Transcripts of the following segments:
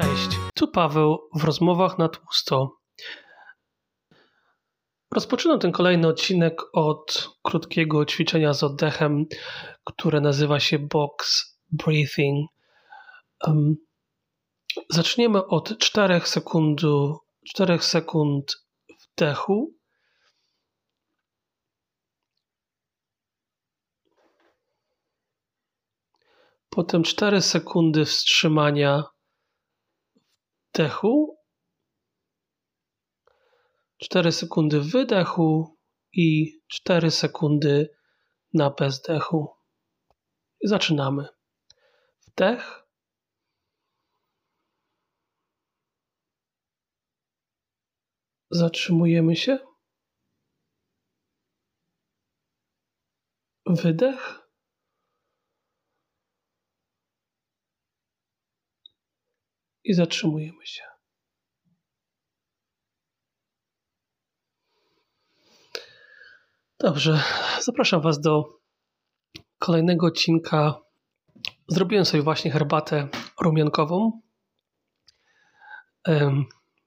Cześć, tu Paweł w rozmowach na tłusto. Rozpoczynam ten kolejny odcinek od krótkiego ćwiczenia z oddechem, które nazywa się box breathing. Um, zaczniemy od 4 sekund, 4 sekund wdechu. Potem 4 sekundy wstrzymania wdechu, 4 sekundy wydechu i 4 sekundy na bezdechu. Zaczynamy. Wdech. Zatrzymujemy się. Wydech. I zatrzymujemy się. Dobrze, zapraszam Was do kolejnego odcinka. Zrobiłem sobie właśnie herbatę rumiankową.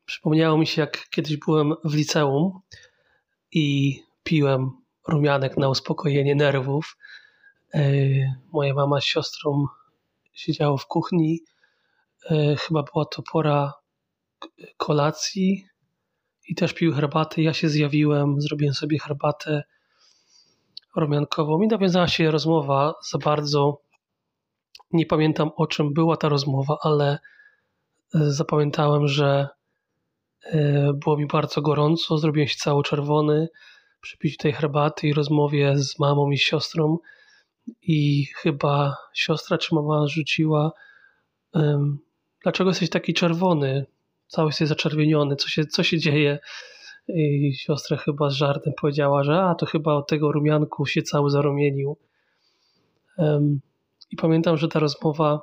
Przypomniało mi się, jak kiedyś byłem w liceum i piłem rumianek na uspokojenie nerwów. Moja mama z siostrą siedziało w kuchni E, chyba była to pora kolacji i też pił herbatę. Ja się zjawiłem, zrobiłem sobie herbatę rumiankową i nawiązała się rozmowa za bardzo. Nie pamiętam o czym była ta rozmowa, ale e, zapamiętałem, że e, było mi bardzo gorąco, zrobiłem się cały czerwony przy piciu tej herbaty i rozmowie z mamą i siostrą i chyba siostra czy mama rzuciła dlaczego jesteś taki czerwony? Cały jesteś zaczerwieniony, co się, co się dzieje? I siostra chyba z żartem powiedziała, że a to chyba od tego rumianku się cały zarumienił. Um, I pamiętam, że ta rozmowa,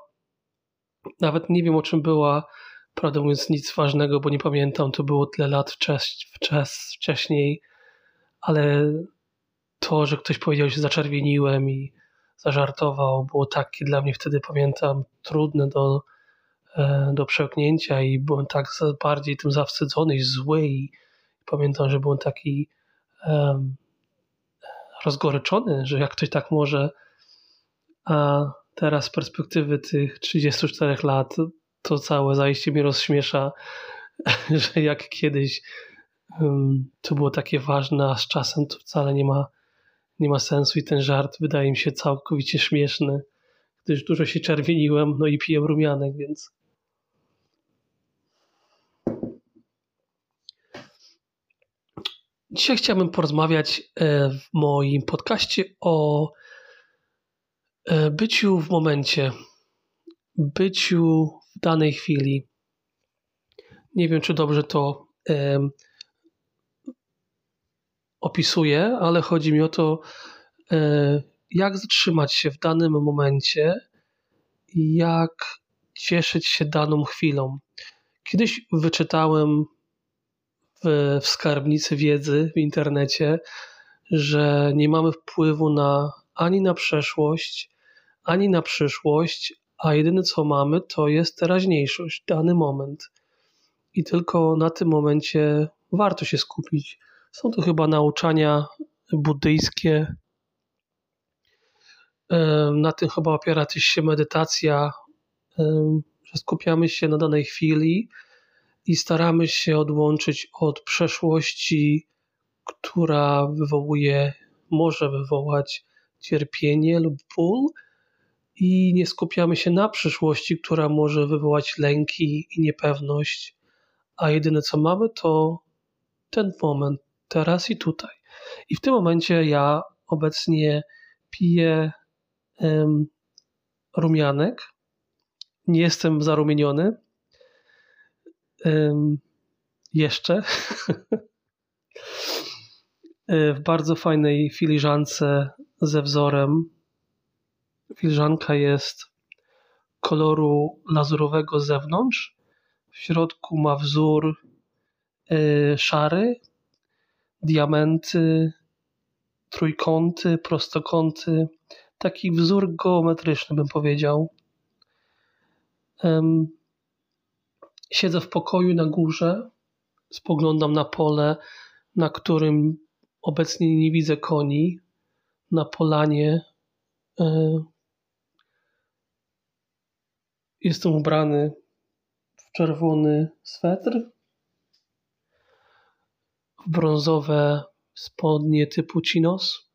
nawet nie wiem o czym była, prawdę mówiąc nic ważnego, bo nie pamiętam, to było tyle lat wczes, wczes, wcześniej, ale to, że ktoś powiedział, że zaczerwieniłem i zażartował, było takie dla mnie wtedy, pamiętam, trudne do do przełknięcia i byłem tak bardziej tym zawstydzony i zły i pamiętam, że byłem taki um, rozgoryczony, że jak ktoś tak może, a teraz z perspektywy tych 34 lat to całe zajście mi rozśmiesza, że jak kiedyś um, to było takie ważne, a z czasem to wcale nie ma, nie ma sensu i ten żart wydaje mi się całkowicie śmieszny, gdyż dużo się czerwieniłem, no i piję rumianek, więc Dzisiaj chciałbym porozmawiać e, w moim podcaście o e, byciu w momencie, byciu w danej chwili. Nie wiem, czy dobrze to e, opisuję, ale chodzi mi o to, jak zatrzymać się w danym momencie jak cieszyć się daną chwilą. Kiedyś wyczytałem w, w skarbnicy wiedzy w internecie, że nie mamy wpływu na ani na przeszłość, ani na przyszłość, a jedyne co mamy to jest teraźniejszość, dany moment. I tylko na tym momencie warto się skupić. Są to chyba nauczania buddyjskie. Na tym chyba opiera też się medytacja, że skupiamy się na danej chwili i staramy się odłączyć od przeszłości, która wywołuje, może wywołać cierpienie lub ból, i nie skupiamy się na przyszłości, która może wywołać lęki i niepewność, a jedyne co mamy to ten moment, teraz i tutaj. I w tym momencie ja obecnie piję um, rumianek. Nie jestem zarumieniony, jeszcze e, w bardzo fajnej filiżance ze wzorem. Filiżanka jest koloru lazurowego z zewnątrz. W środku ma wzór e, szary, diamenty, trójkąty, prostokąty. Taki wzór geometryczny bym powiedział. Siedzę w pokoju na górze, spoglądam na pole, na którym obecnie nie widzę koni, na polanie. E, jestem ubrany w czerwony swetr, w brązowe spodnie typu chinos,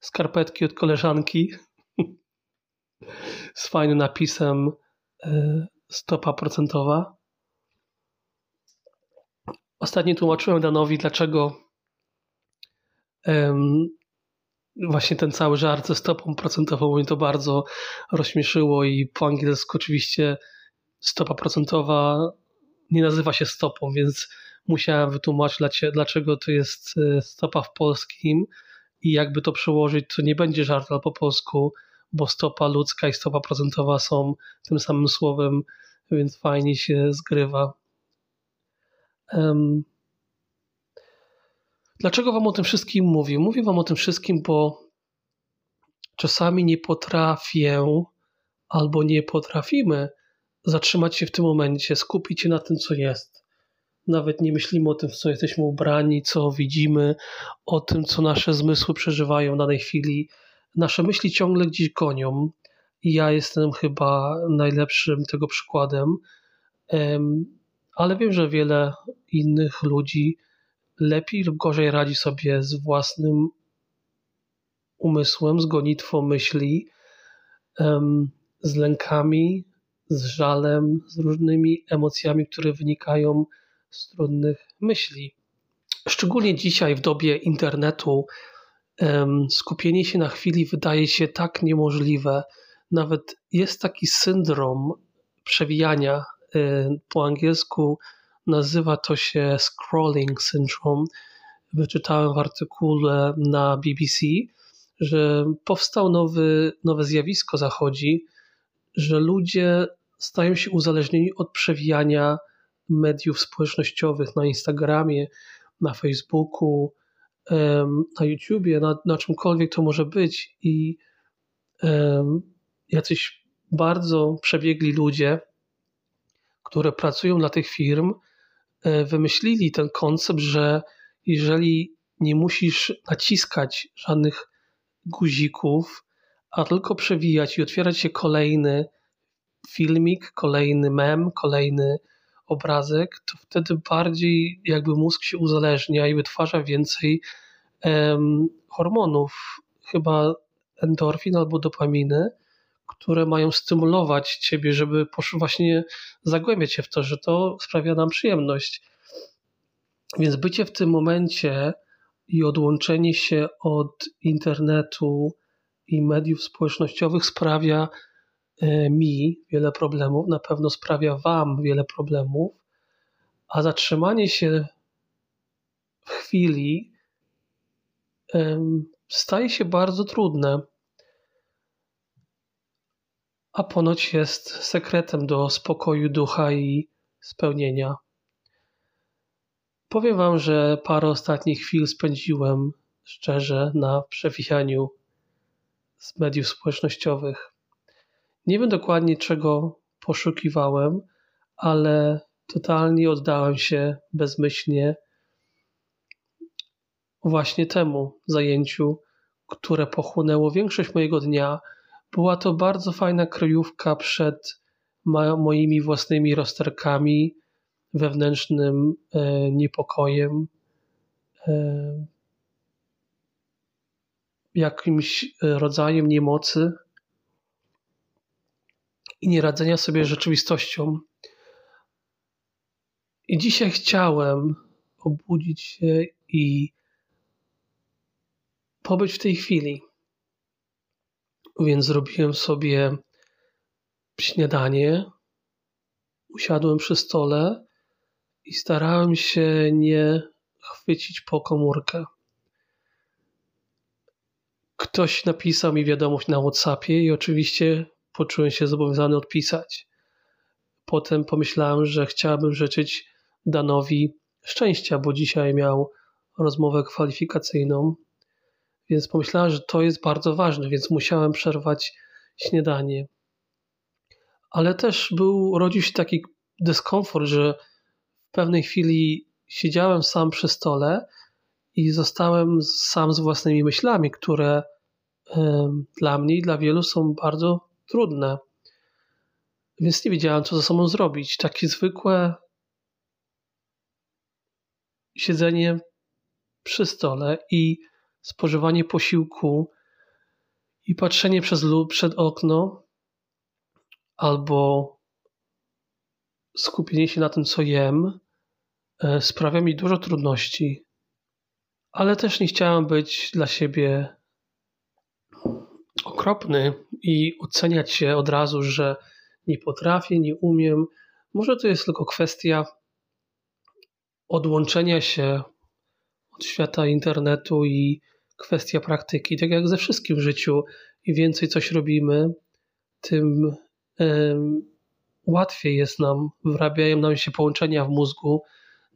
skarpetki od koleżanki z fajnym napisem e, stopa procentowa. Ostatnio tłumaczyłem Danowi, dlaczego um, właśnie ten cały żart ze stopą procentową mnie to bardzo rozśmieszyło i po angielsku oczywiście stopa procentowa nie nazywa się stopą, więc musiałem wytłumaczyć, dlaczego to jest e, stopa w polskim i jakby to przełożyć, to nie będzie żart ale po polsku, bo stopa ludzka i stopa procentowa są tym samym słowem, więc fajnie się zgrywa. Um, dlaczego Wam o tym wszystkim mówię? Mówię Wam o tym wszystkim, bo czasami nie potrafię albo nie potrafimy zatrzymać się w tym momencie, skupić się na tym, co jest. Nawet nie myślimy o tym, w co jesteśmy ubrani, co widzimy, o tym, co nasze zmysły przeżywają w danej chwili. Nasze myśli ciągle gdzieś gonią ja jestem chyba najlepszym tego przykładem. Ale wiem, że wiele innych ludzi lepiej lub gorzej radzi sobie z własnym umysłem, z gonitwą myśli, z lękami, z żalem, z różnymi emocjami, które wynikają z trudnych myśli. Szczególnie dzisiaj, w dobie internetu, skupienie się na chwili wydaje się tak niemożliwe. Nawet jest taki syndrom przewijania. Y, po angielsku nazywa to się scrolling syndrome. Wyczytałem w artykule na BBC, że powstał nowy, nowe zjawisko zachodzi, że ludzie stają się uzależnieni od przewijania mediów społecznościowych na Instagramie, na Facebooku, na YouTubie, na, na czymkolwiek to może być i jacyś bardzo przebiegli ludzie, które pracują dla tych firm, e, wymyślili ten koncept, że jeżeli nie musisz naciskać żadnych guzików, a tylko przewijać i otwierać się kolejny filmik, kolejny mem, kolejny obrazek, to wtedy bardziej jakby mózg się uzależnia i wytwarza więcej um, hormonów, chyba endorfin albo dopaminy, które mają stymulować ciebie, żeby właśnie zagłębiać się w to, że to sprawia nam przyjemność. Więc bycie w tym momencie i odłączenie się od internetu i mediów społecznościowych sprawia mi wiele problemów, na pewno sprawia Wam wiele problemów, a zatrzymanie się w chwili staje się bardzo trudne, a ponoć jest sekretem do spokoju ducha i spełnienia. Powiem Wam, że parę ostatnich chwil spędziłem szczerze na przewijaniu z mediów społecznościowych. Nie wiem dokładnie czego poszukiwałem, ale totalnie oddałem się bezmyślnie właśnie temu zajęciu, które pochłonęło większość mojego dnia. Była to bardzo fajna kryjówka przed moimi własnymi rozterkami, wewnętrznym e, niepokojem, e, jakimś rodzajem niemocy i nieradzenia sobie z rzeczywistością. I dzisiaj chciałem obudzić się i pobyć w tej chwili. Więc zrobiłem sobie śniadanie, usiadłem przy stole i starałem się nie chwycić po komórkę. Ktoś napisał mi wiadomość na WhatsAppie i oczywiście poczułem się zobowiązany odpisać. Potem pomyślałem, że chciałbym życzyć Danowi szczęścia, bo dzisiaj miał rozmowę kwalifikacyjną więc pomyślałem, że to jest bardzo ważne, więc musiałem przerwać śniadanie. Ale też był, rodził się taki dyskomfort, że w pewnej chwili siedziałem sam przy stole i zostałem sam z własnymi myślami, które dla mnie i dla wielu są bardzo trudne. Więc nie wiedziałem, co ze sobą zrobić. Takie zwykłe siedzenie przy stole i spożywanie posiłku i patrzenie przez lub przed okno albo skupienie się na tym, co jem, e, sprawia mi dużo trudności. Ale też nie chciałem być dla siebie okropny i oceniać się od razu, że nie potrafię, nie umiem. Może to jest tylko kwestia odłączenia się od świata internetu i kwestia praktyki. Tak jak ze wszystkim w życiu, im więcej coś robimy, tym łatwiej jest nam, wyrabiają nam się połączenia w mózgu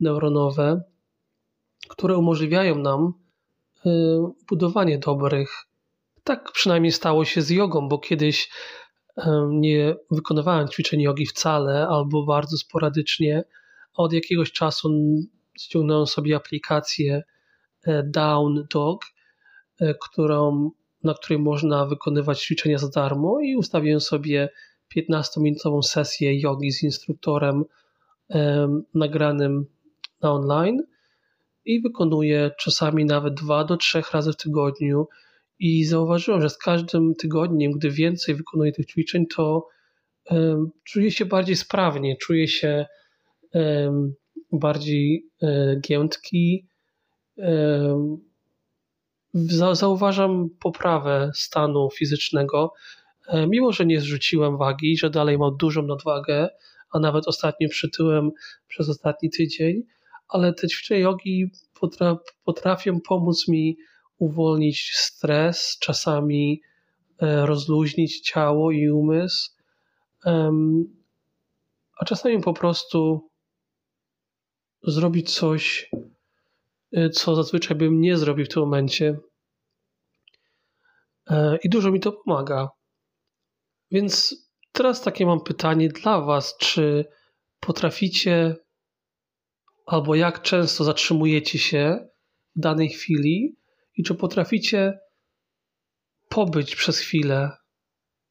neuronowe, które umożliwiają nam budowanie dobrych. Tak przynajmniej stało się z jogą, bo kiedyś nie wykonywałem ćwiczeń jogi wcale albo bardzo sporadycznie. Od jakiegoś czasu ściągnąłem sobie aplikację e, Down Dog, e, którą, na której można wykonywać ćwiczenia za darmo i ustawiłem sobie 15-minutową sesję jogi z instruktorem nagranym na online i wykonuję czasami nawet dwa do trzech razy w tygodniu. I zauważyłem, że z każdym tygodniem, gdy więcej wykonuję tych ćwiczeń, to um, czuję się bardziej sprawnie, czuję się um, bardziej um, giętki. Zauważam poprawę stanu fizycznego E, mimo że nie zrzuciłem wagi, że dalej mam dużą nadwagę, a nawet ostatnio przytyłem przez ostatni tydzień, ale te ćwiczenia jogi potrafią pomóc mi uwolnić stres, czasami e, rozluźnić ciało i umysł, a czasami po prostu zrobić coś, e, co zazwyczaj bym nie zrobił w tym momencie. I dużo mi to pomaga. Więc teraz takie mam pytanie dla Was: czy potraficie, albo jak często zatrzymujecie się w danej chwili, i czy potraficie pobyć przez chwilę,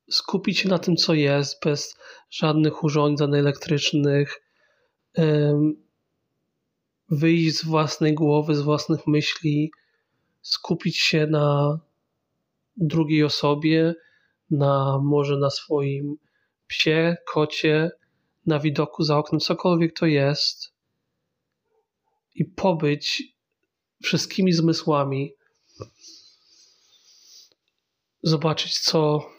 skupić się na tym, co jest, bez żadnych urządzeń elektrycznych, wyjść z własnej głowy, z własnych myśli, skupić się na drugiej osobie, na może na swoim psie, kocie, na widoku za oknem, cokolwiek to jest i pobyć wszystkimi zmysłami, zobaczyć co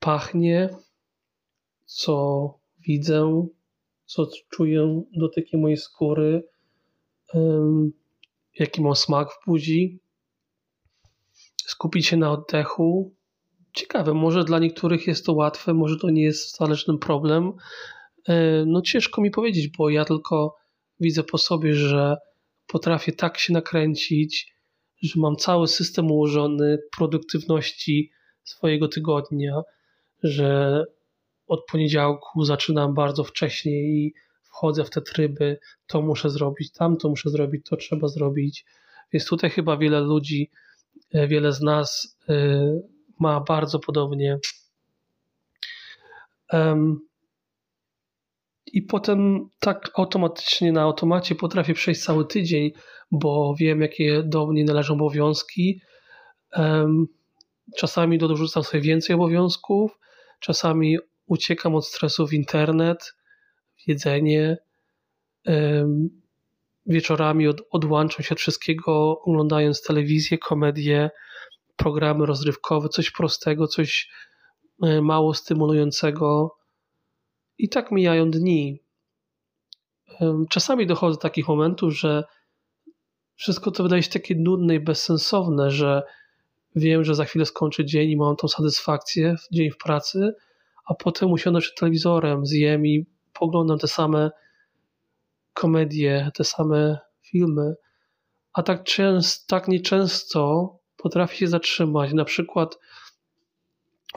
pachnie, co widzę, co czuję dotykiem mojej skóry, jaki mam smak w buzi, skupić się na oddechu. Ciekawe, może dla niektórych jest to łatwe, może to nie jest wcale żaden problem. E, no ciężko mi powiedzieć, bo ja tylko widzę po sobie, że potrafię tak się nakręcić, że mam cały system ułożony produktywności swojego tygodnia, że od poniedziałku zaczynam bardzo wcześnie i wchodzę w te tryby, to muszę zrobić, tamto muszę zrobić, to trzeba zrobić. Więc tutaj chyba wiele ludzi E, wiele z nas e, ma bardzo podobnie. I potem tak automatycznie na automacie potrafię przejść cały tydzień, bo wiem, jakie do mnie należą obowiązki. Czasami dorzucam sobie więcej obowiązków, czasami uciekam od stresu w internet, w jedzenie wieczorami od, odłączam się od wszystkiego, oglądając telewizję, komedię, programy rozrywkowe, coś prostego, coś e, mało stymulującego. I tak mijają dni. Czasami dochodzę do takich momentów, że wszystko to wydaje się takie nudne i bezsensowne, że wiem, że za chwilę skończę dzień i mam tą satysfakcję w dzień w pracy, a potem usiądę przed telewizorem, zjem i poglądam te same komedie, te same filmy, a tak, często, tak nieczęsto potrafi się zatrzymać. Na przykład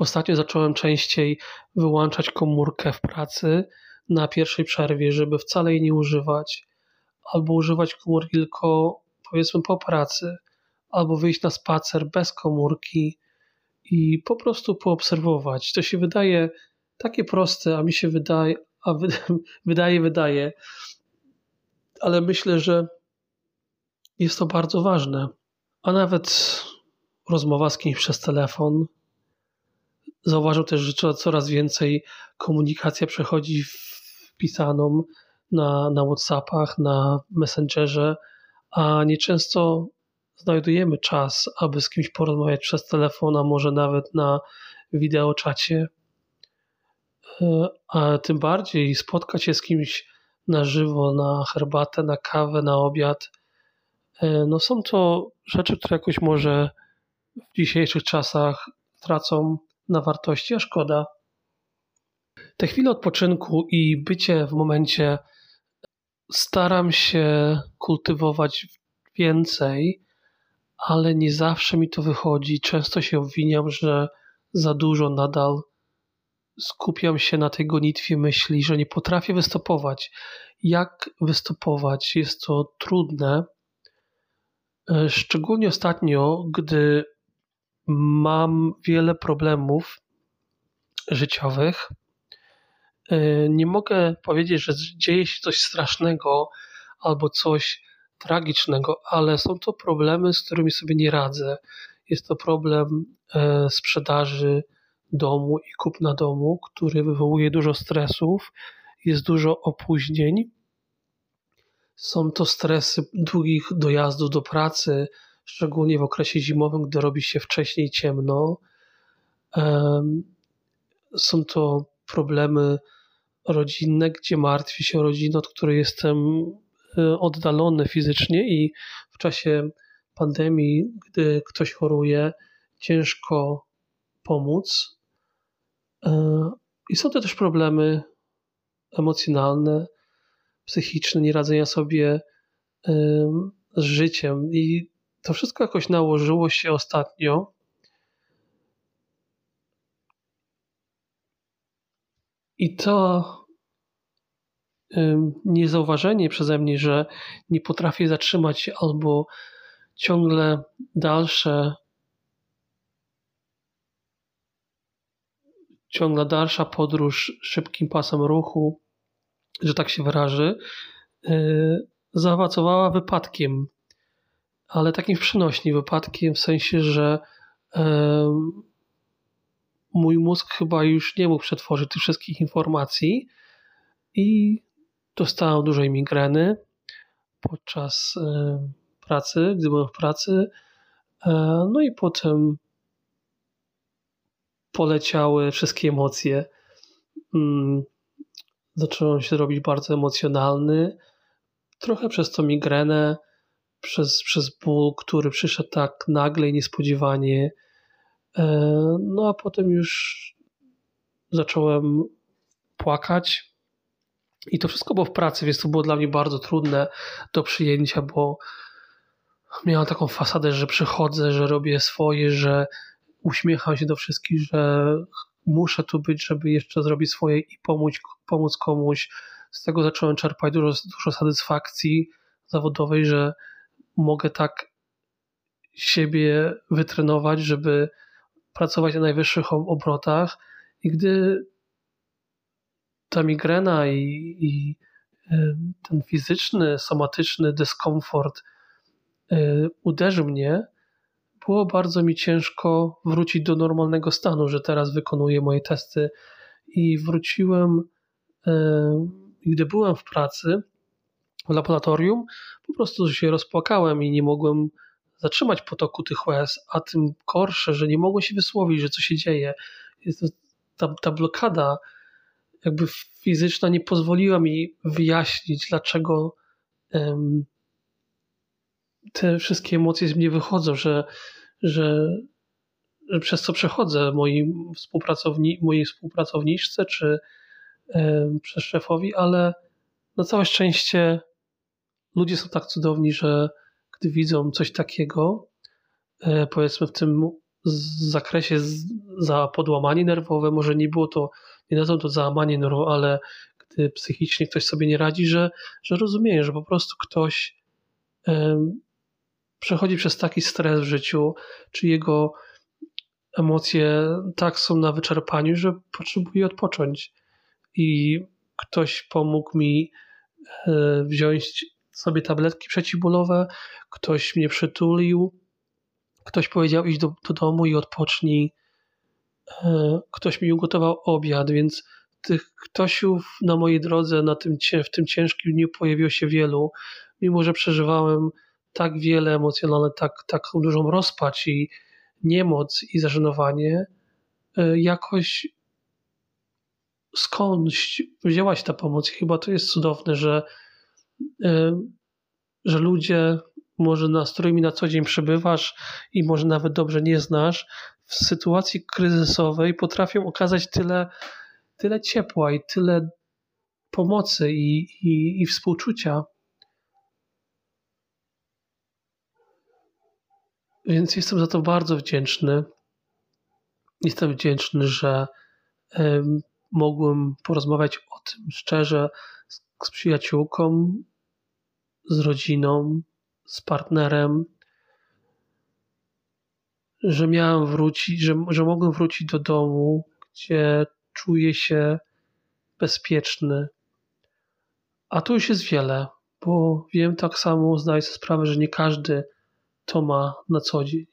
Ostatnio zacząłem częściej wyłączać komórkę w pracy na pierwszej przerwie, żeby wcale jej nie używać, albo używać komórki tylko powiedzmy po pracy, albo wyjść na spacer bez komórki i po prostu poobserwować. To się wydaje takie proste, a mi się wydaje, a wydaje, wydaje, ale myślę, że jest to bardzo ważne. A nawet rozmowa z kimś przez telefon. Zauważył też, że coraz więcej komunikacja przechodzi w pisaną na, na WhatsAppach, na Messengerze, a nieczęsto znajdujemy czas, aby z kimś porozmawiać przez telefon, a może nawet na wideoczacie. E, a tym bardziej spotkać się z kimś na żywo, na herbatę, na kawę, na obiad. E, no są to rzeczy, które jakoś może w dzisiejszych czasach tracą na wartości, a szkoda. Te chwile odpoczynku i bycie w momencie staram się kultywować więcej, ale nie zawsze mi to wychodzi. Często się obwiniam, że za dużo nadal skupiam się na tej gonitwie myśli, że nie potrafię wystopować. Jak wystopować? Jest to trudne. E, szczególnie ostatnio, gdy mam wiele problemów życiowych. E, nie mogę powiedzieć, że dzieje się coś strasznego albo coś tragicznego, ale są to problemy, z którymi sobie nie radzę. Jest to problem e, sprzedaży domu i kupna domu, który wywołuje dużo stresów, jest dużo opóźnień. Są to stresy długich dojazdów do pracy, szczególnie w okresie zimowym, gdy robi się wcześniej ciemno. Są to problemy rodzinne, gdzie martwi się rodzinę, od której jestem e, oddalony fizycznie i w czasie pandemii, gdy ktoś choruje, ciężko pomóc. E, I są to też problemy emocjonalne, psychiczne, nieradzenia sobie z życiem. I to wszystko jakoś nałożyło się ostatnio. I to niezauważenie przeze mnie, że nie potrafię zatrzymać się albo ciągle dalsze ciągle dalsza podróż szybkim pasem ruchu, że tak się wyraży, yy, zaowocowała wypadkiem, ale takim przenośnym wypadkiem w sensie, że mój mózg chyba już nie mógł przetworzyć tych wszystkich informacji i dostałem dużej migreny podczas pracy, gdy byłem w pracy. No i potem poleciały wszystkie emocje. Mm, zacząłem się robić bardzo emocjonalny. Trochę przez to migrenę, przez, przez ból, który przyszedł tak nagle i niespodziewanie. E, no a potem już zacząłem płakać. I to wszystko było w pracy, więc to było dla mnie bardzo trudne do przyjęcia, bo miałem taką fasadę, że przychodzę, że robię swoje, że uśmiecham się do wszystkich, że muszę tu być, żeby jeszcze zrobić swoje i pomóc, pomóc komuś. Z tego zacząłem czerpać dużo, dużo satysfakcji zawodowej, że mogę tak siebie wytrenować, żeby pracować na najwyższych obrotach. I gdy ta migrena i, i e, ten fizyczny, somatyczny dyskomfort e, uderzył mnie, było bardzo mi ciężko wrócić do normalnego stanu, że teraz wykonuję moje testy i wróciłem, e, gdy byłem w pracy laboratorium, po prostu się rozpłakałem i nie mogłem zatrzymać potoku tych łez, a tym gorsze, że nie mogłem się wysłowić, że co się dzieje. Ta, ta blokada jakby fizyczna nie pozwoliła mi wyjaśnić, dlaczego um, te wszystkie emocje z mnie wychodzą, że, że, że przez co przechodzę moi współpracowni, mojej współpracowniczce czy e, przez szefowi, ale na całe szczęście ludzie są tak cudowni, że gdy widzą coś takiego, e, powiedzmy w tym zakresie za podłamanie nerwowe, może nie było to, nie nazwą to załamanie nerwowe, ale gdy psychicznie ktoś sobie nie radzi, że, że rozumieje, że po prostu ktoś um, przechodzi przez taki stres w życiu, czy jego emocje tak są na wyczerpaniu, że potrzebuje odpocząć. I ktoś pomógł mi e, wziąć sobie tabletki przeciwbólowe, ktoś mnie przytulił, ktoś powiedział iść do, do domu i odpocznij, e, ktoś mi ugotował obiad, więc tych ktośów na mojej drodze na tym, w tym ciężkim dniu pojawiło się wielu, mimo że przeżywałem tak wiele emocjonalne, tak, taką dużą rozpacz i niemoc i zażenowanie, e, jakoś skądś wzięła się ta pomoc. Chyba to jest cudowne, że, że ludzie, może na, z którymi na co dzień przebywasz i może nawet dobrze nie znasz, w sytuacji kryzysowej potrafią okazać tyle, tyle ciepła i tyle pomocy i, i, i współczucia. Więc jestem za to bardzo wdzięczny. Jestem wdzięczny, że mogłem porozmawiać o tym szczerze z, z przyjaciółką, z rodziną, z partnerem, że miałem wrócić, że, że mogłem wrócić do domu, gdzie czuję się bezpieczny. A tu już jest wiele, bo wiem tak samo, zdaję sobie sprawę, że nie każdy to ma na co dzień.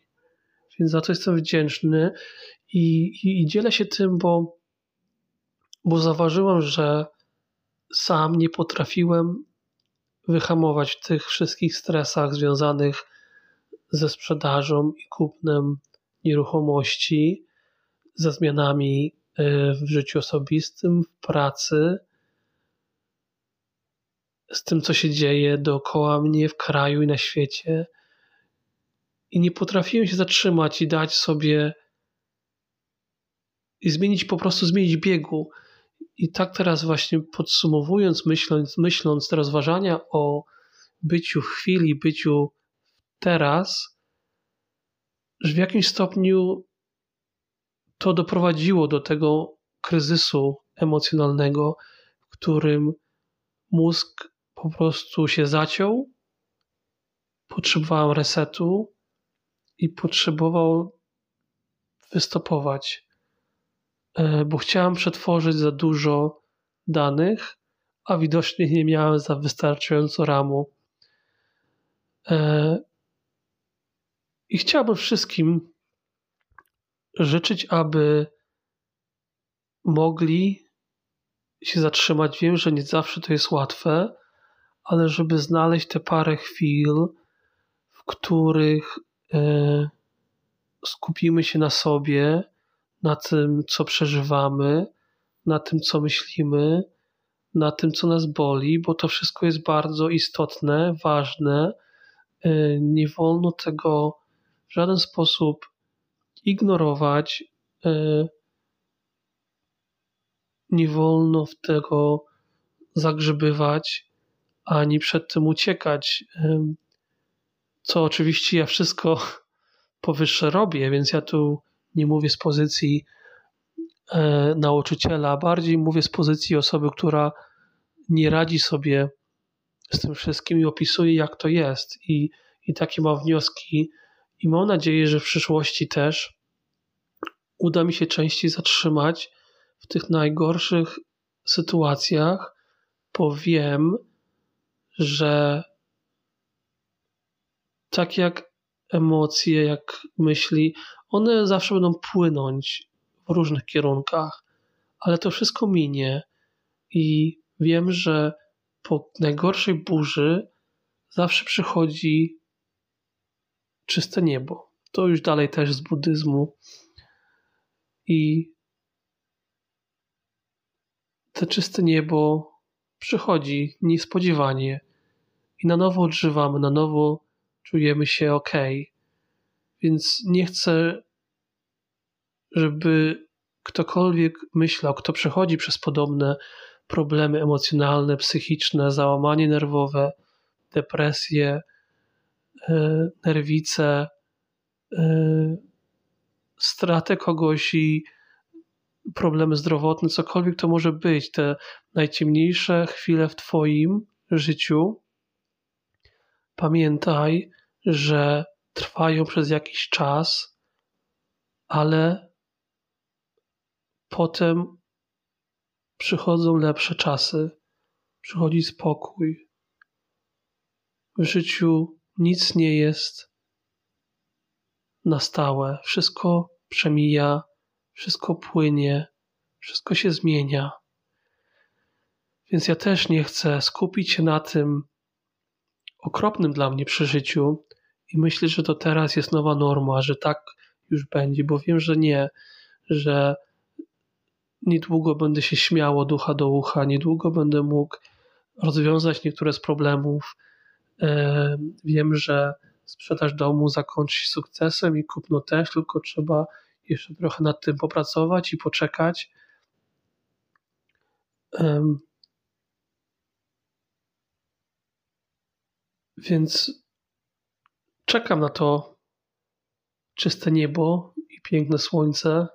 Więc za to jestem wdzięczny i, i, i dzielę się tym, bo, bo zauważyłem, że sam nie potrafiłem wyhamować w tych wszystkich stresach związanych ze sprzedażą i kupnem nieruchomości, ze zmianami e, w życiu osobistym, w pracy, z tym, co się dzieje dookoła mnie w kraju i na świecie i nie potrafiłem się zatrzymać i dać sobie i zmienić, po prostu zmienić biegu. I tak teraz właśnie podsumowując, myśląc, myśląc rozważania o byciu w chwili, byciu teraz, że w jakimś stopniu to doprowadziło do tego kryzysu emocjonalnego, w którym mózg po prostu się zaciął, potrzebowałem resetu, i potrzebował wystopować, bo chciałem przetworzyć za dużo danych, a widocznie nie miałem za wystarczająco ramu. E, I chciałbym wszystkim życzyć, aby mogli się zatrzymać. Wiem, że nie zawsze to jest łatwe, ale żeby znaleźć te parę chwil, w których E, skupimy się na sobie, na tym, co przeżywamy, na tym, co myślimy, na tym, co nas boli, bo to wszystko jest bardzo istotne, ważne. E, nie wolno tego w żaden sposób ignorować. E, nie wolno w tego zagrzebywać, ani przed tym uciekać co oczywiście ja wszystko powyższe robię, więc ja tu nie mówię z pozycji e, nauczyciela, bardziej mówię z pozycji osoby, która nie radzi sobie z tym wszystkim i opisuje, jak to jest. I, i takie ma wnioski. I mam nadzieję, że w przyszłości też uda mi się częściej zatrzymać w tych najgorszych sytuacjach, bo wiem, że tak jak emocje, jak myśli, one zawsze będą płynąć w różnych kierunkach, ale to wszystko minie i wiem, że po najgorszej burzy zawsze przychodzi czyste niebo. To już dalej też z buddyzmu. I to czyste niebo przychodzi niespodziewanie i na nowo odżywamy, na nowo czujemy się ok. Więc nie chcę, żeby ktokolwiek myślał, kto przechodzi przez podobne problemy emocjonalne, psychiczne, załamanie nerwowe, depresje, e, nerwice, e, stratę kogoś i problemy zdrowotne, cokolwiek to może być, te najciemniejsze chwile w Twoim życiu, pamiętaj, że trwają przez jakiś czas, ale potem przychodzą lepsze czasy, przychodzi spokój. W życiu nic nie jest na stałe, wszystko przemija, wszystko płynie, wszystko się zmienia. Więc ja też nie chcę skupić się na tym okropnym dla mnie przeżyciu i myślę, że to teraz jest nowa norma, że tak już będzie, bo wiem, że nie, że niedługo będę się śmiało ducha do ucha, niedługo będę mógł rozwiązać niektóre z problemów. Wiem, że sprzedaż domu zakończy się sukcesem i kupno też, tylko trzeba jeszcze trochę nad tym popracować i poczekać. Więc czekam na to czyste niebo i piękne słońce.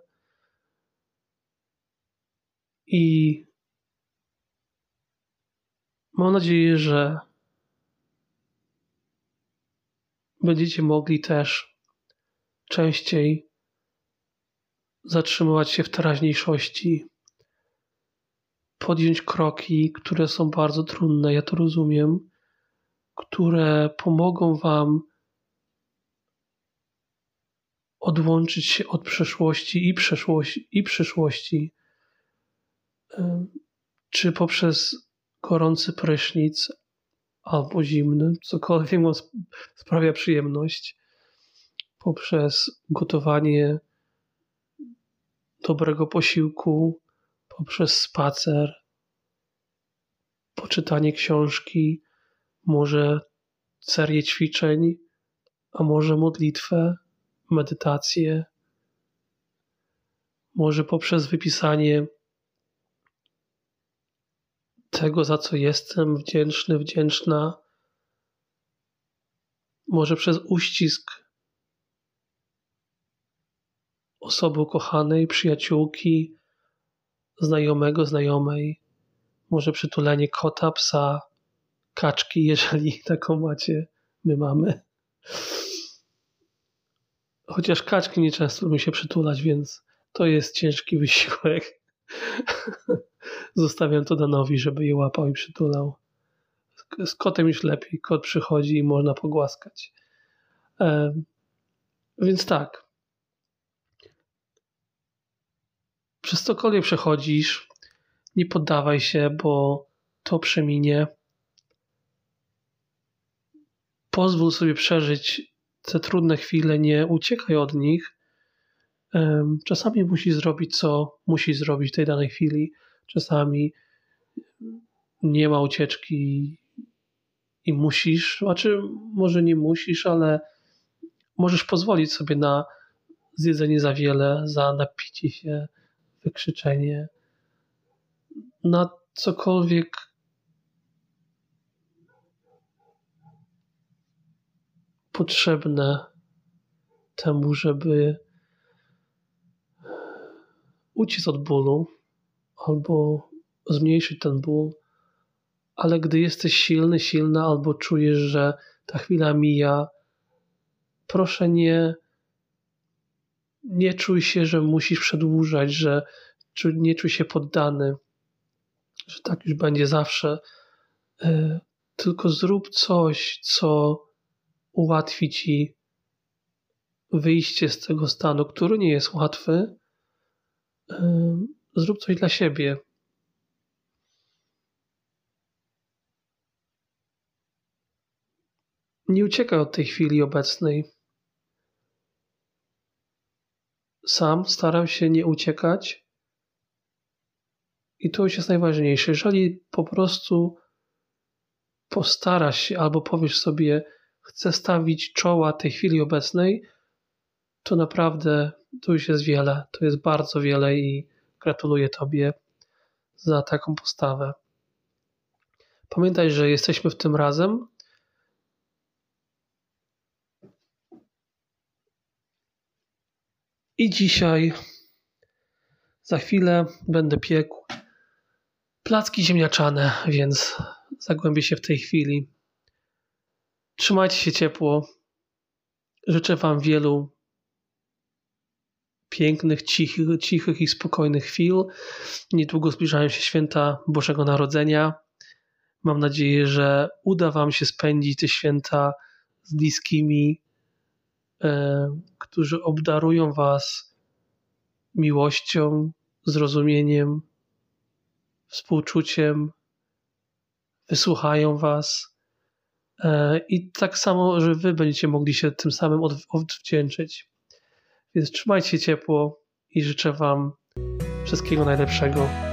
I mam nadzieję, że będziecie mogli też częściej zatrzymywać się w teraźniejszości, podjąć kroki, które są bardzo trudne, ja to rozumiem, które pomogą Wam odłączyć się od przeszłości i przeszłości, i przyszłości, czy poprzez gorący prysznic albo zimny, cokolwiek mu sprawia przyjemność, poprzez gotowanie dobrego posiłku, poprzez spacer, poczytanie książki, może serię ćwiczeń, a może modlitwę, medytację, może poprzez wypisanie tego, za co jestem wdzięczny, wdzięczna, może przez uścisk osoby ukochanej, przyjaciółki, znajomego, znajomej, może przytulenie kota, psa, kaczki, jeżeli taką macie, my mamy. Chociaż kaczki nie często się przytulać, więc to jest ciężki wysiłek. Zostawiam to Danowi, żeby je łapał i przytulał. Z kotem już lepiej. Kot przychodzi i można pogłaskać. E, więc tak. Przez cokolwiek przechodzisz, nie poddawaj się, bo to przeminie. Pozwól sobie przeżyć te trudne chwile, nie uciekaj od nich. Czasami musisz zrobić, co musisz zrobić w tej danej chwili. Czasami nie ma ucieczki i musisz, znaczy może nie musisz, ale możesz pozwolić sobie na zjedzenie za wiele, za napicie się, wykrzyczenie, na cokolwiek potrzebne temu, żeby uciec od bólu albo zmniejszyć ten ból, ale gdy jesteś silny, silna albo czujesz, że ta chwila mija, proszę nie, nie czuj się, że musisz przedłużać, że nie czuj się poddany, że tak już będzie zawsze. E, tylko zrób coś, co ułatwi ci wyjście z tego stanu, który nie jest łatwy. Zrób coś dla siebie. Nie uciekaj od tej chwili obecnej. Sam staram się nie uciekać. I to już jest najważniejsze. Jeżeli po prostu postarasz się albo powiesz sobie, chcę stawić czoła tej chwili obecnej, to naprawdę to już jest wiele. To jest bardzo wiele i gratuluję Tobie za taką postawę. Pamiętaj, że jesteśmy w tym razem. I dzisiaj, za chwilę będę piekł placki ziemniaczane, więc zagłębię się w tej chwili. Trzymajcie się ciepło. Życzę Wam wielu pięknych, cichych, cichych i spokojnych chwil. Niedługo zbliżają się święta Bożego Narodzenia. Mam nadzieję, że uda Wam się spędzić te święta z bliskimi, e, którzy obdarują Was miłością, zrozumieniem, współczuciem, wysłuchają Was. E, I tak samo, że Wy będziecie mogli się tym samym odwdzięczyć. Więc trzymajcie ciepło i życzę Wam wszystkiego najlepszego.